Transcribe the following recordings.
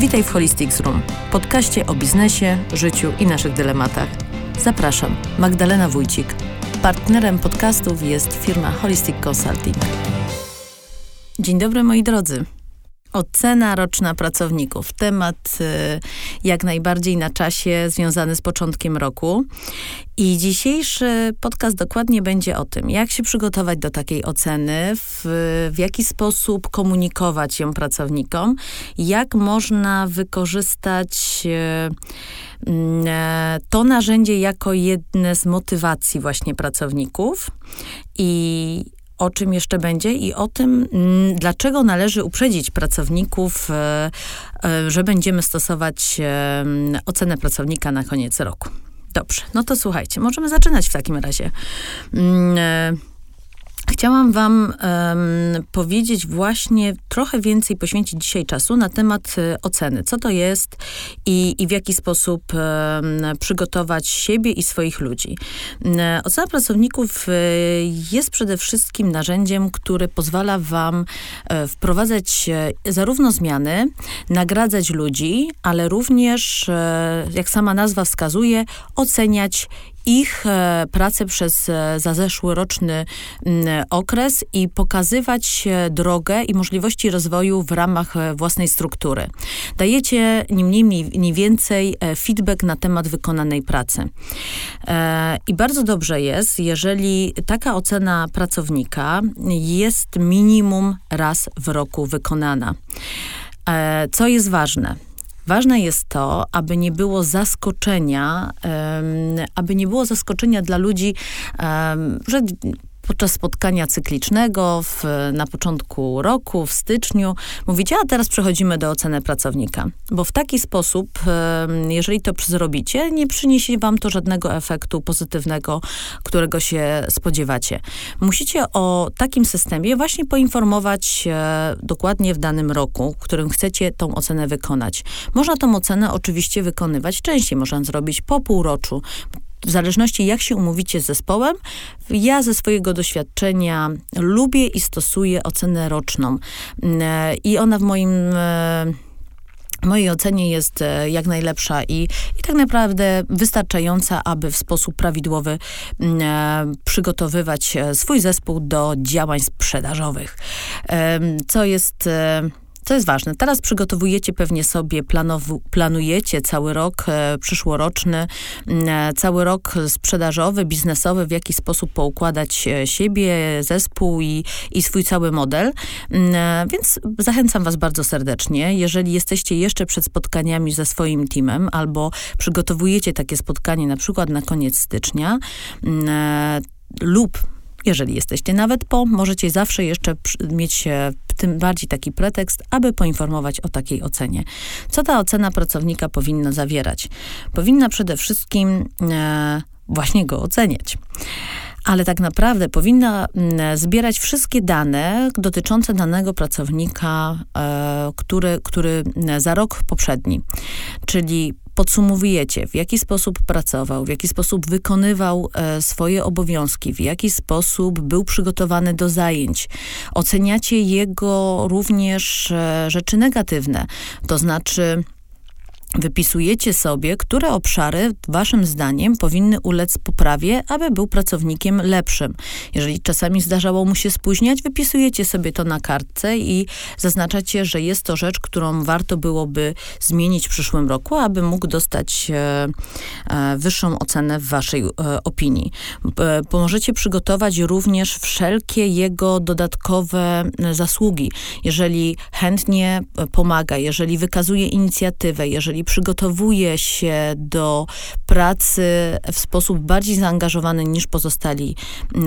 Witaj w Holistics Room, podcaście o biznesie, życiu i naszych dylematach. Zapraszam, Magdalena Wójcik. Partnerem podcastów jest firma Holistic Consulting. Dzień dobry moi drodzy. Ocena roczna pracowników. Temat y, jak najbardziej na czasie, związany z początkiem roku. I dzisiejszy podcast dokładnie będzie o tym, jak się przygotować do takiej oceny, w, w jaki sposób komunikować ją pracownikom, jak można wykorzystać y, mm, e, to narzędzie jako jedne z motywacji właśnie pracowników i o czym jeszcze będzie i o tym, mm, dlaczego należy uprzedzić pracowników, e, e, że będziemy stosować e, ocenę pracownika na koniec roku. Dobrze, no to słuchajcie, możemy zaczynać w takim razie. Chciałam Wam um, powiedzieć właśnie trochę więcej, poświęcić dzisiaj czasu na temat y, oceny. Co to jest i, i w jaki sposób przygotować siebie i swoich ludzi. Ocena pracowników y, jest przede wszystkim narzędziem, które pozwala Wam e, wprowadzać e, zarówno zmiany, nagradzać ludzi, ale również, e, jak sama nazwa wskazuje, oceniać ich e, pracę przez e, za zeszłoroczny okres i pokazywać drogę i możliwości rozwoju w ramach e, własnej struktury. Dajecie ni mniej, ni więcej feedback na temat wykonanej pracy. I bardzo dobrze jest, jeżeli taka ocena pracownika jest minimum raz w roku wykonana. Co jest ważne? Ważne jest to, aby nie było zaskoczenia, um, aby nie było zaskoczenia dla ludzi, um, że podczas spotkania cyklicznego w, na początku roku, w styczniu, mówicie, a teraz przechodzimy do oceny pracownika. Bo w taki sposób, jeżeli to zrobicie, nie przyniesie wam to żadnego efektu pozytywnego, którego się spodziewacie. Musicie o takim systemie właśnie poinformować dokładnie w danym roku, w którym chcecie tą ocenę wykonać. Można tą ocenę oczywiście wykonywać częściej, można zrobić po półroczu, w zależności jak się umówicie z zespołem, ja ze swojego doświadczenia lubię i stosuję ocenę roczną. Mm, I ona w moim w e, mojej ocenie jest e, jak najlepsza i, i tak naprawdę wystarczająca, aby w sposób prawidłowy mm, e, przygotowywać swój zespół do działań sprzedażowych. Co jest co jest ważne, teraz przygotowujecie pewnie sobie, planow- planujecie cały rok e, przyszłoroczny, e, cały rok sprzedażowy, biznesowy, w jaki sposób poukładać e, siebie, zespół i, i swój cały model. E, więc zachęcam Was bardzo serdecznie. Jeżeli jesteście jeszcze przed spotkaniami ze swoim teamem albo przygotowujecie takie spotkanie na przykład na koniec stycznia e, lub jeżeli jesteście nawet po, możecie zawsze jeszcze mieć tym bardziej taki pretekst, aby poinformować o takiej ocenie. Co ta ocena pracownika powinna zawierać? Powinna przede wszystkim e, właśnie go oceniać ale tak naprawdę powinna zbierać wszystkie dane dotyczące danego pracownika, e, który, który za rok poprzedni. Czyli podsumowujecie, w jaki sposób pracował, w jaki sposób wykonywał e, swoje obowiązki, w jaki sposób był przygotowany do zajęć. Oceniacie jego również e, rzeczy negatywne, to znaczy Wypisujecie sobie, które obszary waszym zdaniem powinny ulec poprawie, aby był pracownikiem lepszym. Jeżeli czasami zdarzało mu się spóźniać, wypisujecie sobie to na kartce i zaznaczacie, że jest to rzecz, którą warto byłoby zmienić w przyszłym roku, aby mógł dostać e, e, wyższą ocenę w waszej e, opinii. Pomożecie przygotować również wszelkie jego dodatkowe zasługi. Jeżeli chętnie pomaga, jeżeli wykazuje inicjatywę, jeżeli jeżeli przygotowuje się do pracy w sposób bardziej zaangażowany niż pozostali,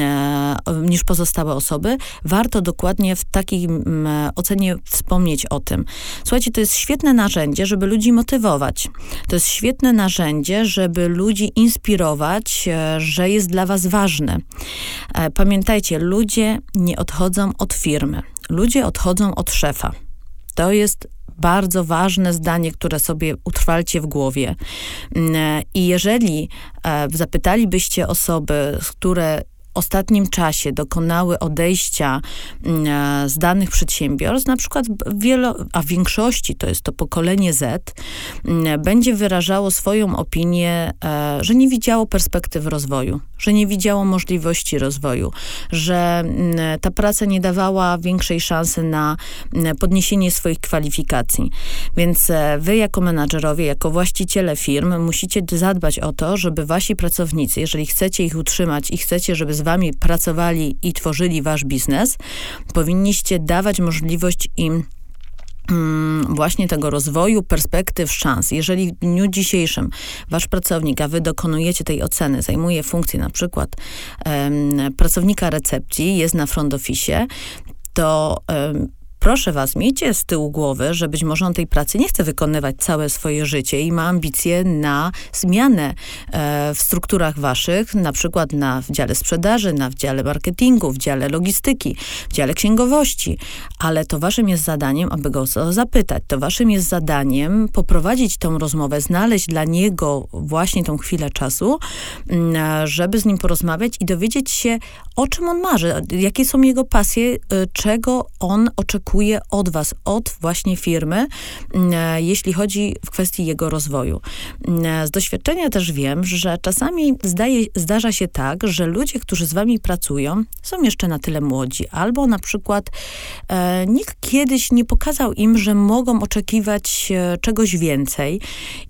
e, niż pozostałe osoby, warto dokładnie w takiej ocenie wspomnieć o tym. Słuchajcie, to jest świetne narzędzie, żeby ludzi motywować. To jest świetne narzędzie, żeby ludzi inspirować, e, że jest dla was ważne. E, pamiętajcie, ludzie nie odchodzą od firmy. Ludzie odchodzą od szefa. To jest bardzo ważne zdanie, które sobie utrwalcie w głowie. Mm, I jeżeli e, zapytalibyście osoby, które ostatnim czasie dokonały odejścia mm, e, z danych przedsiębiorstw, na przykład wielo, a w większości to jest to pokolenie Z, mm, będzie wyrażało swoją opinię, e, że nie widziało perspektyw rozwoju, że nie widziało możliwości rozwoju, że mm, ta praca nie dawała większej szansy na podniesienie swoich kwalifikacji. Więc e, wy jako menadżerowie, jako właściciele firm musicie zadbać o to, żeby wasi pracownicy, jeżeli chcecie ich utrzymać i chcecie, żeby z wami pracowali i tworzyli wasz biznes, powinniście dawać możliwość im mm, właśnie tego rozwoju, perspektyw, szans. Jeżeli w dniu dzisiejszym wasz pracownik, a wy dokonujecie tej oceny, zajmuje funkcję na przykład um, pracownika recepcji, jest na front office, to um, proszę was, miejcie z tyłu głowy, że być może on tej pracy nie chce wykonywać całe swoje życie i ma ambicje na zmianę e, w strukturach waszych, na przykład na w dziale sprzedaży, na w dziale marketingu, w dziale logistyki, w dziale księgowości. Ale to waszym jest zadaniem, aby go zapytać. To waszym jest zadaniem poprowadzić tą rozmowę, znaleźć dla niego właśnie tą chwilę czasu, mm, żeby z nim porozmawiać i dowiedzieć się, o czym on marzy, jakie są jego pasje, e, czego on oczekuje od was, od właśnie firmy, mm, e, jeśli chodzi w kwestii jego rozwoju. Mm, e, z doświadczenia też wiem, że czasami zdaje, zdarza się tak, że ludzie, którzy z wami pracują, są jeszcze na tyle młodzi, albo na przykład e, nikt kiedyś nie pokazał im, że mogą oczekiwać czegoś więcej.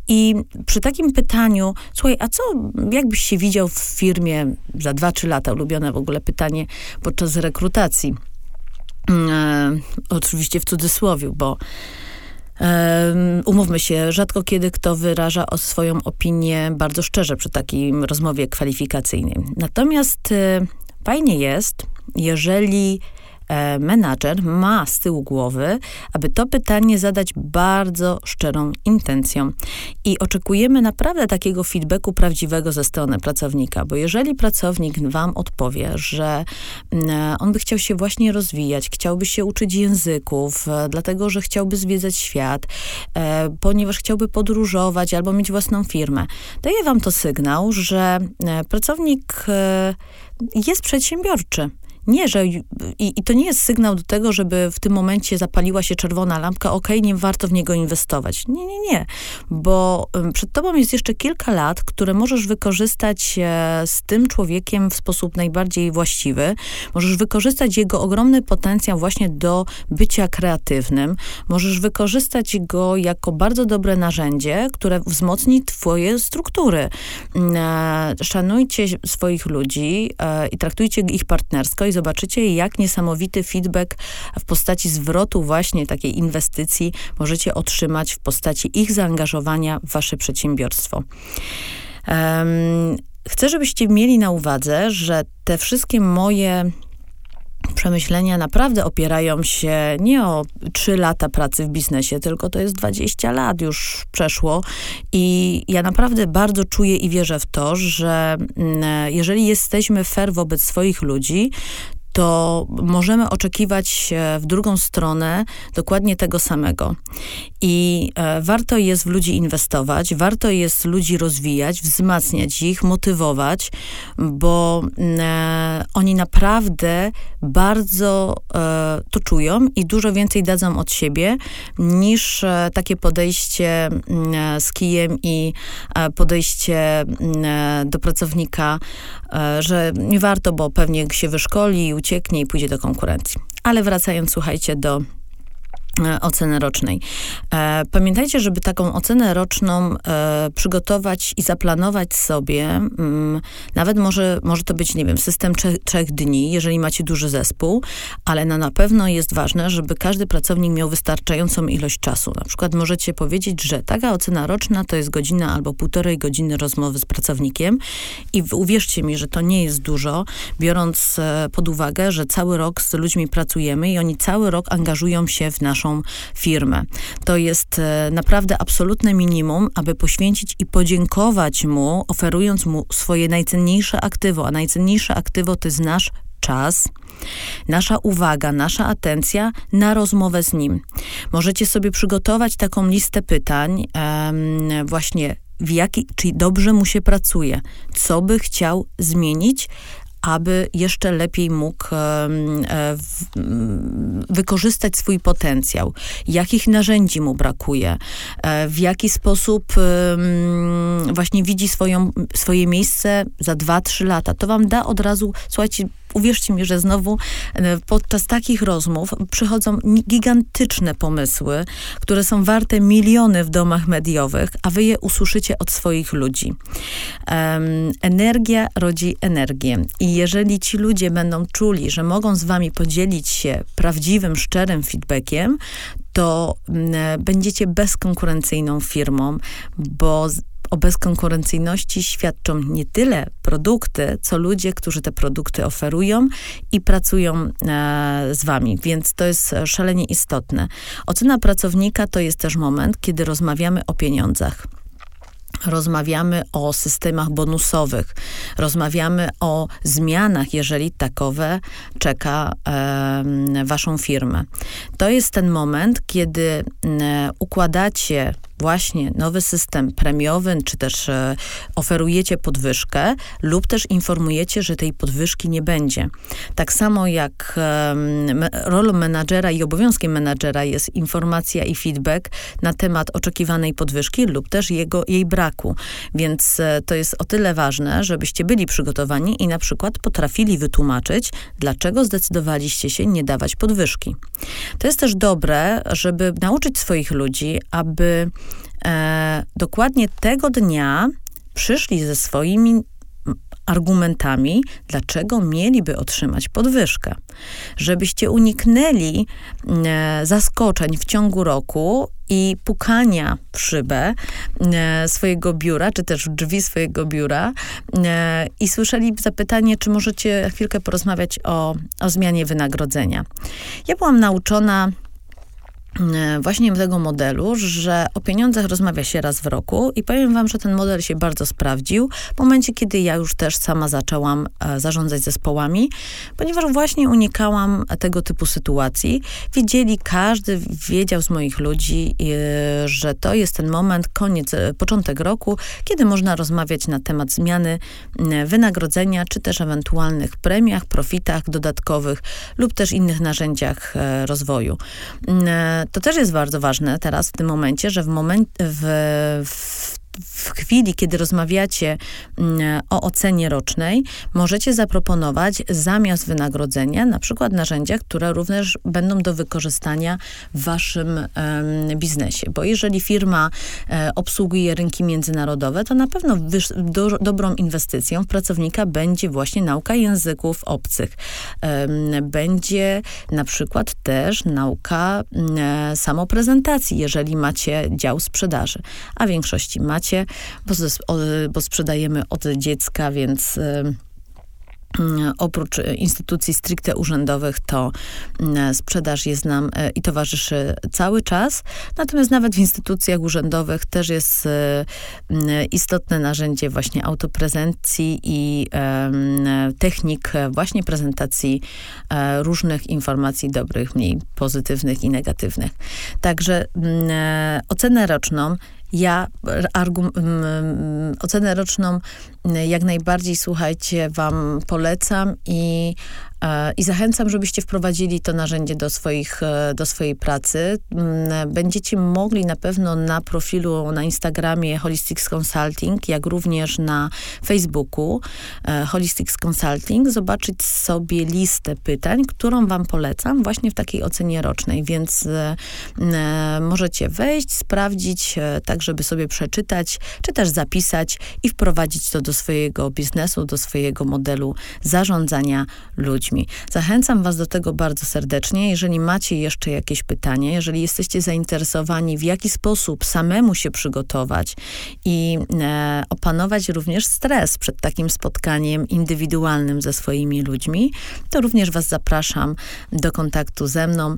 I przy takim pytaniu, słuchaj, a co, jakbyś się widział w firmie za 2-3 lata, ulubione w ogóle pytanie podczas rekrutacji Mm, e, oczywiście w cudzysłowie, bo umówmy się, rzadko kiedy kto wyraża o swoją opinię bardzo szczerze przy takim rozmowie kwalifikacyjnej. Natomiast e, fajnie jest, jeżeli menadżer ma z tyłu głowy, aby to pytanie zadać bardzo szczerą intencją. I oczekujemy naprawdę takiego feedbacku prawdziwego ze strony pracownika, bo jeżeli pracownik wam odpowie, że mm, on by chciał się właśnie rozwijać, chciałby się uczyć języków, e, dlatego że chciałby zwiedzać świat, e, ponieważ chciałby podróżować albo mieć własną firmę, daje wam to sygnał, że pracownik jest przedsiębiorczy. Nie, że i, i, to nie jest sygnał do tego, żeby w tym momencie zapaliła się czerwona lampka, okej, okay, nie warto w niego inwestować. Nie, nie, nie, bo przed tobą jest jeszcze kilka lat, które możesz wykorzystać e, z tym człowiekiem w sposób najbardziej właściwy. Możesz wykorzystać jego ogromny potencjał właśnie do bycia kreatywnym. Możesz wykorzystać go jako bardzo dobre narzędzie, które wzmocni twoje struktury. Mm, e, szanujcie swoich ludzi e, i traktujcie ich partnersko i zobaczycie, jak niesamowity feedback w postaci zwrotu właśnie takiej inwestycji możecie otrzymać w postaci ich zaangażowania w wasze przedsiębiorstwo. Um, chcę, żebyście mieli na uwadze, że te wszystkie moje przemyślenia naprawdę opierają się nie o 3 lata pracy w biznesie, tylko to jest 20 lat już przeszło. I ja naprawdę bardzo czuję i wierzę w to, że mm, jeżeli jesteśmy fair wobec swoich ludzi, to możemy oczekiwać w drugą stronę dokładnie tego samego. I e, warto jest w ludzi inwestować, warto jest ludzi rozwijać, wzmacniać ich, motywować, bo e, oni naprawdę bardzo e, to czują i dużo więcej dadzą od siebie niż takie podejście z kijem i podejście do pracownika, że nie warto, bo pewnie się wyszkoli, ucieknie i pójdzie do konkurencji. Ale wracając, słuchajcie, do oceny rocznej. E, pamiętajcie, żeby taką ocenę roczną e, przygotować i zaplanować sobie, mm, nawet może, może to być, nie wiem, system trzech, trzech dni, jeżeli macie duży zespół, ale na, na pewno jest ważne, żeby każdy pracownik miał wystarczającą ilość czasu. Na przykład możecie powiedzieć, że taka ocena roczna to jest godzina albo półtorej godziny rozmowy z pracownikiem i uwierzcie mi, że to nie jest dużo, biorąc pod uwagę, że cały rok z ludźmi pracujemy i oni cały rok angażują się w naszą naszą firmę. To jest e, naprawdę absolutne minimum, aby poświęcić i podziękować mu, oferując mu swoje najcenniejsze aktywo, a najcenniejsze aktywo to jest nasz czas, nasza uwaga, nasza atencja na rozmowę z nim. Możecie sobie przygotować taką listę pytań, um, właśnie w jaki, czy dobrze mu się pracuje, co by chciał zmienić, aby jeszcze lepiej mógł e, wykorzystać swój potencjał, jakich narzędzi mu brakuje, e, w jaki sposób właśnie widzi swoją, swoje miejsce za 2-3 lata. To wam da od razu, słuchajcie, uwierzcie mi, że znowu e, podczas takich rozmów przychodzą gigantyczne pomysły, które są warte miliony w domach mediowych, a wy je usłyszycie od swoich ludzi. Energia rodzi energię. I jeżeli ci ludzie będą czuli, że mogą z wami podzielić się prawdziwym, szczerym feedbackiem, to mm, będziecie bezkonkurencyjną firmą, bo o bezkonkurencyjności świadczą nie tyle produkty, co ludzie, którzy te produkty oferują i pracują e, z wami, więc to jest szalenie istotne. Ocena pracownika to jest też moment, kiedy rozmawiamy o pieniądzach rozmawiamy o systemach bonusowych, rozmawiamy o zmianach, jeżeli takowe czeka e, waszą firmę. To jest ten moment, kiedy e, układacie właśnie nowy system premiowy, czy też e, oferujecie podwyżkę, lub też informujecie, że tej podwyżki nie będzie. Tak samo jak rolą menadżera i obowiązkiem menadżera jest informacja i feedback na temat oczekiwanej podwyżki lub też jego, jej braku. Więc e, to jest o tyle ważne, żebyście byli przygotowani i na przykład potrafili wytłumaczyć, dlaczego zdecydowaliście się nie dawać podwyżki. To jest też dobre, żeby nauczyć swoich ludzi, aby e, dokładnie tego dnia przyszli ze swoimi argumentami, dlaczego mieliby otrzymać podwyżkę. Żebyście uniknęli e, zaskoczeń w ciągu roku i pukania w szybę e, swojego biura, czy też drzwi swojego biura e, i słyszeli zapytanie, czy możecie chwilkę porozmawiać o, o zmianie wynagrodzenia. Ja byłam nauczona właśnie tego modelu, że o pieniądzach rozmawia się raz w roku i powiem wam, że ten model się bardzo sprawdził w momencie, kiedy ja już też sama zaczęłam e, zarządzać zespołami, ponieważ właśnie unikałam tego typu sytuacji. Wiedzieli, każdy wiedział z moich ludzi, e, że to jest ten moment, koniec, początek roku, kiedy można rozmawiać na temat zmiany wynagrodzenia, czy też ewentualnych premiach, profitach dodatkowych lub też innych narzędziach rozwoju to też jest bardzo ważne teraz w tym momencie, że w, moment, w, w w chwili, kiedy rozmawiacie mm, o ocenie rocznej, możecie zaproponować zamiast wynagrodzenia na przykład narzędzia, które również będą do wykorzystania w waszym biznesie. Bo jeżeli firma e, obsługuje rynki międzynarodowe, to na pewno do, dobrą inwestycją w pracownika będzie właśnie nauka języków obcych. Będzie na przykład też nauka um, samoprezentacji, jeżeli macie dział sprzedaży, a w większości macie bo, bo sprzedajemy od dziecka, więc y, Mm, oprócz instytucji stricte urzędowych, to mm, sprzedaż jest nam e, i towarzyszy cały czas. Natomiast nawet w instytucjach urzędowych też jest e, mm, istotne narzędzie właśnie autoprezencji i technik właśnie prezentacji e, różnych informacji dobrych, mniej pozytywnych i negatywnych. Także ocenę roczną ja argum, ocenę roczną jak najbardziej, słuchajcie, wam polecam i E, I zachęcam, żebyście wprowadzili to narzędzie do, swoich, e, do swojej pracy. Mm, będziecie mogli na pewno na profilu na Instagramie Holistics Consulting, jak również na Facebooku e, Holistics Consulting zobaczyć sobie listę pytań, którą wam polecam właśnie w takiej ocenie rocznej, więc możecie wejść, sprawdzić, tak żeby sobie przeczytać, czy też zapisać i wprowadzić to do swojego biznesu, do swojego modelu zarządzania ludźmi ludźmi. Zachęcam Was do tego bardzo serdecznie. Jeżeli macie jeszcze jakieś pytania, jeżeli jesteście zainteresowani, w jaki sposób samemu się przygotować i e, opanować również stres przed takim spotkaniem indywidualnym ze swoimi ludźmi, to również Was zapraszam do kontaktu ze mną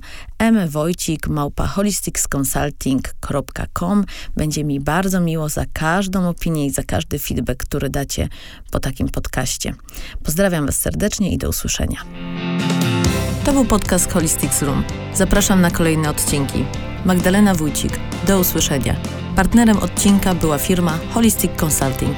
mwojcik małpa holisticsconsulting.com. Będzie mi bardzo miło za każdą opinię i za każdy feedback, który dacie po takim podcaście. Pozdrawiam Was serdecznie i do usłyszenia. To był podcast Holistics Room. Zapraszam na kolejne odcinki. Magdalena Wójcik. Do usłyszenia. Partnerem odcinka była firma Holistic Consulting.